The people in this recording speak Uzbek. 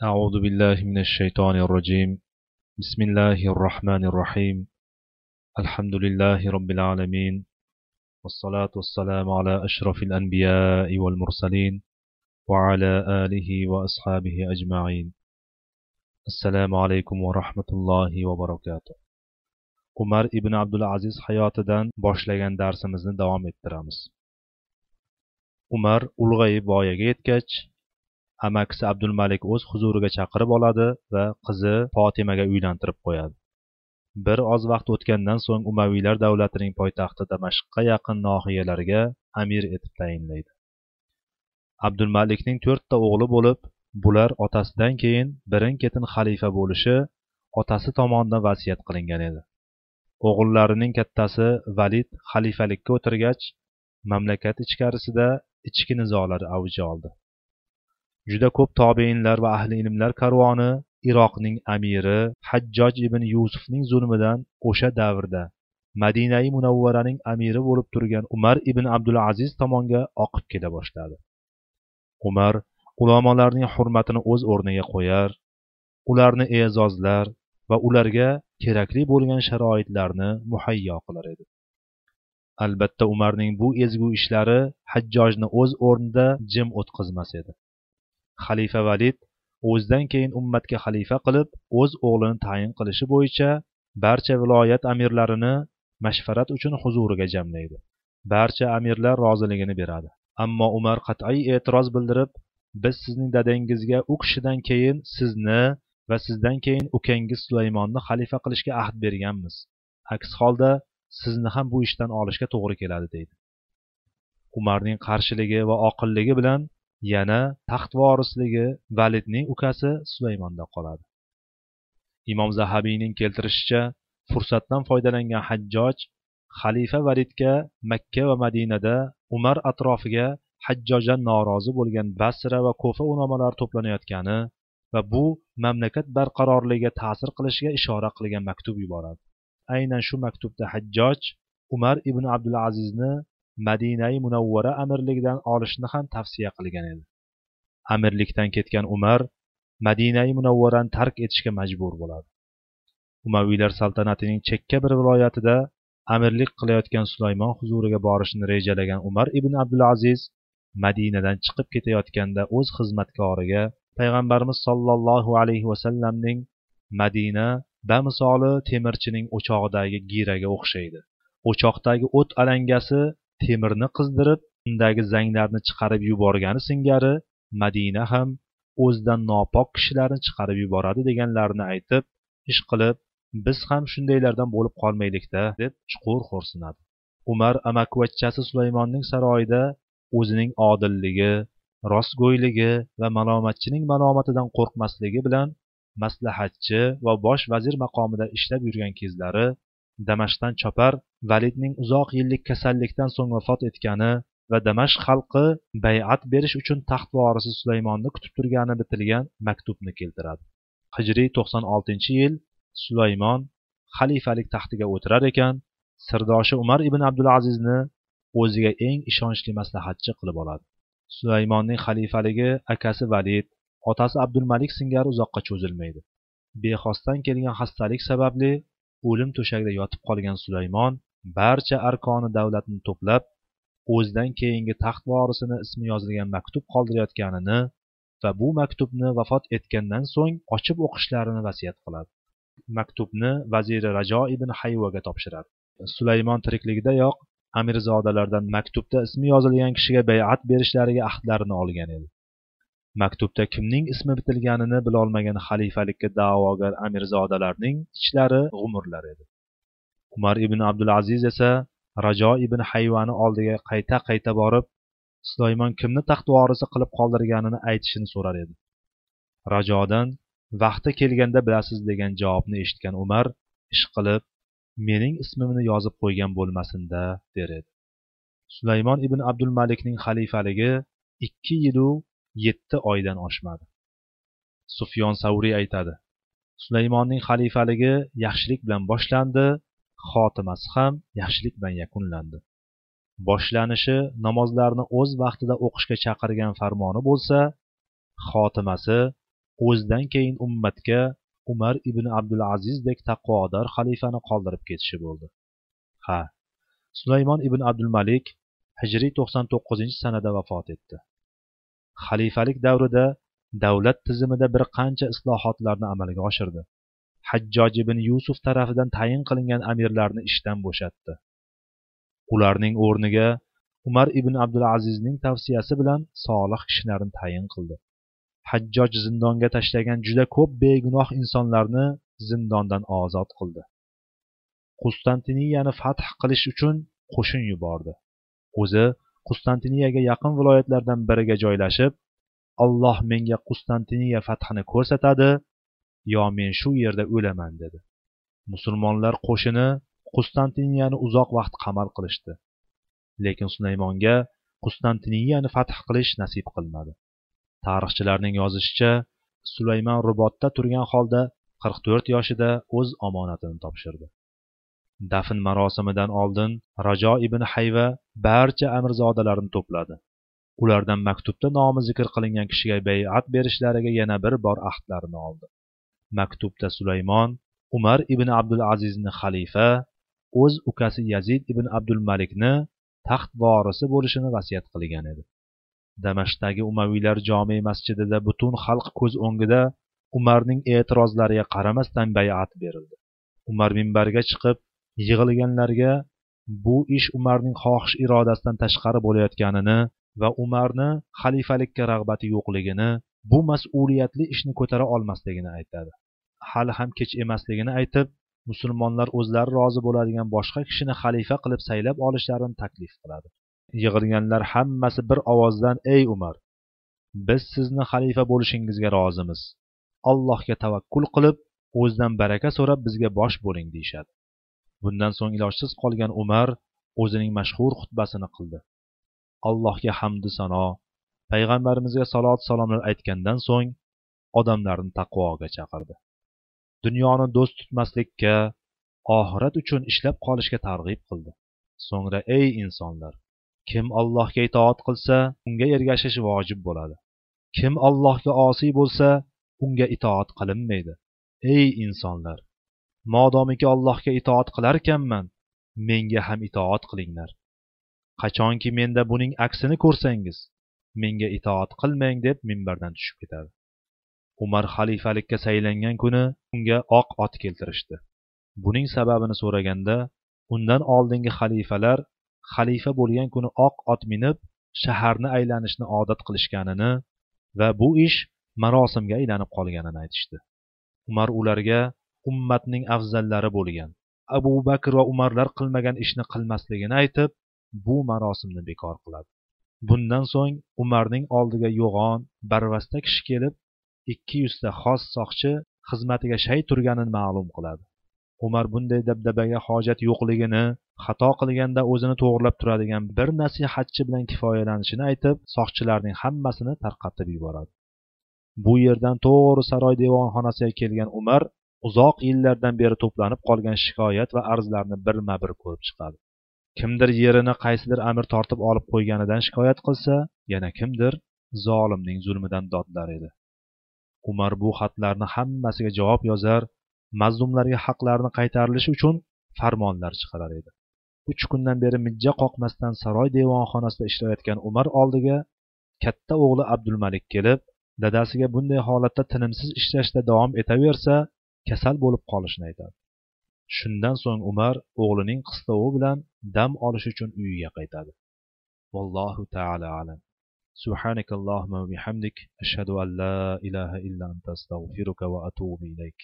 أعوذ بالله من الشيطان الرجيم بسم الله الرحمن الرحيم الحمد لله رب العالمين والصلاة والسلام على أشرف الأنبياء والمرسلين وعلى آله وأصحابه أجمعين السلام عليكم ورحمة الله وبركاته umar ibn abdulaziz hayotidan boshlagan darsimizni davom ettiramiz umar ulg'ayib voyaga yetgach amakisi abdulmalik o'z huzuriga chaqirib oladi va qizi fotimaga uylantirib qo'yadi. Bir oz vaqt o'tgandan so'ng umaviylar davlatining poytaxti damashqqa yaqin nohiyalarga amir etib tayinlaydi. Abdulmalikning to'rtta o'g'li bo'lib bular otasidan keyin birin ketin xalifa bo'lishi otasi tomonidan vasiyat qilingan edi. O'g'illarining kattasi valid xalifalikka o'tirgach mamlakat ichkarisida ichki nizolar avj oldi. Juda ko'p tobeinlar va ahli ilmlar karvoni iroqning amiri hajjoj ibn yusufning zulmidan o'sha davrda madinai munavvaraning amiri bo'lib turgan umar ibn abdulaziz tomonga oqib kela boshladi. Umar ulamolarning hurmatini o'z o'rniga qo'yar ularni e'zozlar va ularga kerakli bo'lgan sharoitlarni muhayyo qilar edi. Albatta umarning bu ezgu ishlari hajjojni o'z o'rnida jim o'tqizmas edi. Xalifa valid o'zidan keyin ummatga xalifa qilib o'z o'g'lini tayin qilishi bo'yicha barcha viloyat amirlarini mashvarat uchun huzuriga jamlaydi. Barcha amirlar roziligini beradi. Ammo umar qat'iy e'tiroz bildirib biz sizning dadangizga u kishidan keyin sizni va sizdan keyin ukangiz sulaymonni xalifa qilishga ahd berganmiz. Aks holda sizni ham bu ishdan olishga to'g'ri keladi deydi. Umarning qarshiligi va oqilligi bilan yana taxt vorisligi validning ukasi sulaymonda qoladi. Imom zahabiyning keltirishicha fursatdan foydalangan hajjoj xalifa validga makka va madinada umar atrofiga hajjojdan norozi bo'lgan basra va ko'fa ulamolar to'planayotgani va bu mamlakat barqarorligiga ta'sir qilishiga ishora qilgan maktub yuboradi. Aynan shu maktubda hajjoj umar ibn abdulazizni madinai munavvara amirligidan olishni ham tavsiya qilgan edi. Amirlikdan ketgan umar madinai munavvarani tark etishga majbur bo'ladi. Umaviylar saltanatining chekka bir viloyatida amirlik qilayotgan sulaymon huzuriga borishni rejalagan umar ibn abdulaziz madinadan chiqib ketayotganda o'z xizmatkoriga payg'ambarimiz sollallohu alayhi vasallamning madina bamisoli temirchining o'chog'idagi giraga o'xshaydi. O'choqdagi o't alangasi temirni qizdirib undagi zanglarni chiqarib yuborgani singari madina ham o'zidan nopok kishilarni chiqarib yuboradi deganlarini aytib ish qilib biz ham shundaylardan bo'lib qolmaylikda deb chuqur xo'rsinadi. Umar amakivachchasi sulaymonning saroyida o'zining odilligi rostgo'yligi va malomatchining malomatidan qo'rqmasligi bilan maslahatchi va bosh vazir maqomida ishlab yurgan kezlari damashqdan chopar validning uzoq yillik kasallikdan so'ng vafot etgani va damashq xalqi bay'at berish uchun taxt vorisi sulaymonni kutib turgani bitilgan maktubni keltiradi. Hijriy to'qson oltinchi yil sulaymon xalifalik taxtiga o'tirar ekan sirdoshi umar ibn abdulazizni o'ziga eng ishonchli maslahatchi qilib oladi. Sulaymonning xalifaligi akasi valid otasi abdulmalik singari uzoqqa cho'zilmaydi. Bexosdan kelgan xastalik sababli o'lim to'shagida yotib qolgan sulaymon barcha arkoni davlatni to'plab o'zidan keyingi taxt vorisini ismi yozilgan maktub qoldirayotganini va bu maktubni vafot etgandan so'ng ochib o'qishlarini vasiyat qiladi. Maktubni vaziri rajo ibn hayvaga topshiradi. Sulaymon tirikligidayoq amirzodalardan maktubda ismi yozilgan kishiga bay'at berishlariga ahdlarini olgan edi. Maktubda kimning ismi bitilganini bilolmagan xalifalikka da'vogar amirzodalarning ichlari g'umurlar edi. Umar ibn abdulaziz esa rajo ibn hayvani oldiga qayta qayta borib sulaymon kimni taxt vorisi qilib qoldirganini aytishini so'rar edi. Rajodan vaqti kelganda bilasiz degan javobni eshitgan umar ish qilib mening ismimni yozib qo'ygan bo'lmasinda der edi. Sulaymon ibn abdul malikning xalifaligi ikki yilu yetti oydan oshmadi. Sufyon savriy aytadi sulaymonning xalifaligi yaxshilik bilan boshlandi xotimasi ham yaxshilik bilan yakunlandi. Boshlanishi namozlarni o'z vaqtida o'qishga chaqirgan farmoni bo'lsa xotimasi o'zidan keyin ummatga umar ibn abdulazizdek taqvodor xalifani qoldirib ketishi bo'ldi. Ha sulaymon ibn abdul malik hijriy to'qson to'qqizinchi sanada vafot etdi. Xalifalik davrida davlat tizimida bir qancha islohotlarni amalga oshirdi. Hajjoj ibn yusuf tarafidan tayin qilingan amirlarni ishdan bo'shatdi. Ularning o'rniga umar ibn abdulazizning tavsiyasi bilan solih kishilarni tayin qildi. Hajjoj zindonga tashlagan juda ko'p begunoh insonlarni zindondan ozod qildi. Qustantiniyani fath qilish uchun qo'shin yubordi. O'zi qustantiniyaga yaqin viloyatlardan biriga joylashib alloh menga qustantiniya fathini ko'rsatadi yo men shu yerda o'laman dedi. Musulmonlar qo'shini qustantiniyani uzoq vaqt qamal qilishdi. Lekin sulaymonga qustantiniyani fath qilish nasib qilmadi. Tarixchilarning yozishicha sulaymon rubotda turgan holda qirq to'rt yoshida o'z omonatini topshirdi. Dafn marosimidan oldin rajo ibn hayva barcha amirzodalarni to'pladi. Ulardan maktubda nomi zikr qilingan kishiga bay'at berishlariga yana bir bor ahdlarini oldi. Maktubda sulaymon umar ibn abdul azizni xalifa o'z ukasi yazid ibn abdul malikni taxt vorisi bo'lishini vasiyat qilgan edi. Damashqdagi umaviylar jome masjidida butun xalq ko'z o'ngida umarning e'tirozlariga qaramasdan bay'at berildi. Umar minbarga chiqib yig'ilganlarga bu ish umarning xohish irodasidan tashqari bo'layotganini va umarni xalifalikka rag'bati yo'qligini bu mas'uliyatli ishni ko'tara olmasligini aytadi. Hali ham kech emasligini aytib musulmonlar o'zlari rozi bo'ladigan boshqa kishini xalifa qilib saylab olishlarini taklif qiladi. Yig'ilganlar hammasi bir ovozdan ey umar biz sizni xalifa bo'lishingizga rozimiz. Allohga tavakkul qilib o'zidan baraka so'rab bizga bosh bo'ling deyishadi. Bundan so'ng ilojsiz qolgan umar o'zining mashhur xutbasini qildi. Allohga hamdu sano payg'ambarimizga salot salomlar aytgandan so'ng odamlarni taqvoga chaqirdi. Dunyoni do'st tutmaslikka oxirat uchun ishlab qolishga targ'ib qildi. So'ngra ey insonlar kim allohga itoat qilsa unga ergashish vojib bo'ladi. Kim allohga osiy bo'lsa unga itoat qilinmaydi. Ey insonlar modomiki allohga itoat qilarkanman menga ham itoat qilinglar. Qachonki menda buning aksini ko'rsangiz menga itoat qilmang deb minbardan tushib ketadi. Umar xalifalikka saylangan kuni unga oq ot keltirishdi. Buning sababini so'raganda undan oldingi xalifalar xalifa bo'lgan kuni oq ot minib shaharni aylanishni odat qilishganini va bu ish marosimga aylanib qolganini aytishdi. Umar ularga ummatning afzallari bo'lgan. Abu bakr va umarlar qilmagan ishni qilmasligini aytib bu marosimni bekor qiladi. Bundan so'ng umarning oldiga yo'g'on barvasta kishi kelib ikki yuzta xos soqchi xizmatiga shay turganini ma'lum qiladi. Umar bunday dabdabaga hojat yo'qligini xato qilganda o'zini to'g'irlab turadigan bir nasihatchi bilan kifoyalanishini aytib soqchilarning hammasini tarqatib yuboradi. Bu yerdan to'g'ri saroy devonxonasiga kelgan umar uzoq yillardan beri to'planib qolgan shikoyat va arzlarni birma bir ko'rib chiqadi. Kimdir yerini qaysidir amir tortib olib qo'yganidan shikoyat qilsa yana kimdir zolimning zulmidan dodlar edi. Umar bu xatlarni hammasiga javob yozar mazlumlarga haqlarini qaytarilishi uchun farmonlar chiqarar edi. Uch kundan beri mijja qoqmasdan saroy devonxonasida ishlayotgan umar oldiga katta o'g'li abdulmalik kelib dadasiga bunday holatda tinimsiz ishlashda davom etaversa kasal bo'lib qolishini aytadi shundan so'ng umar o'g'lining qistovi bilan dam olish uchun uyiga qaytadi vallohu taala alam سبحانك اللهم وبحمدك أشهد أن لا إله إلا أنت أستغفرك وأتوب إليك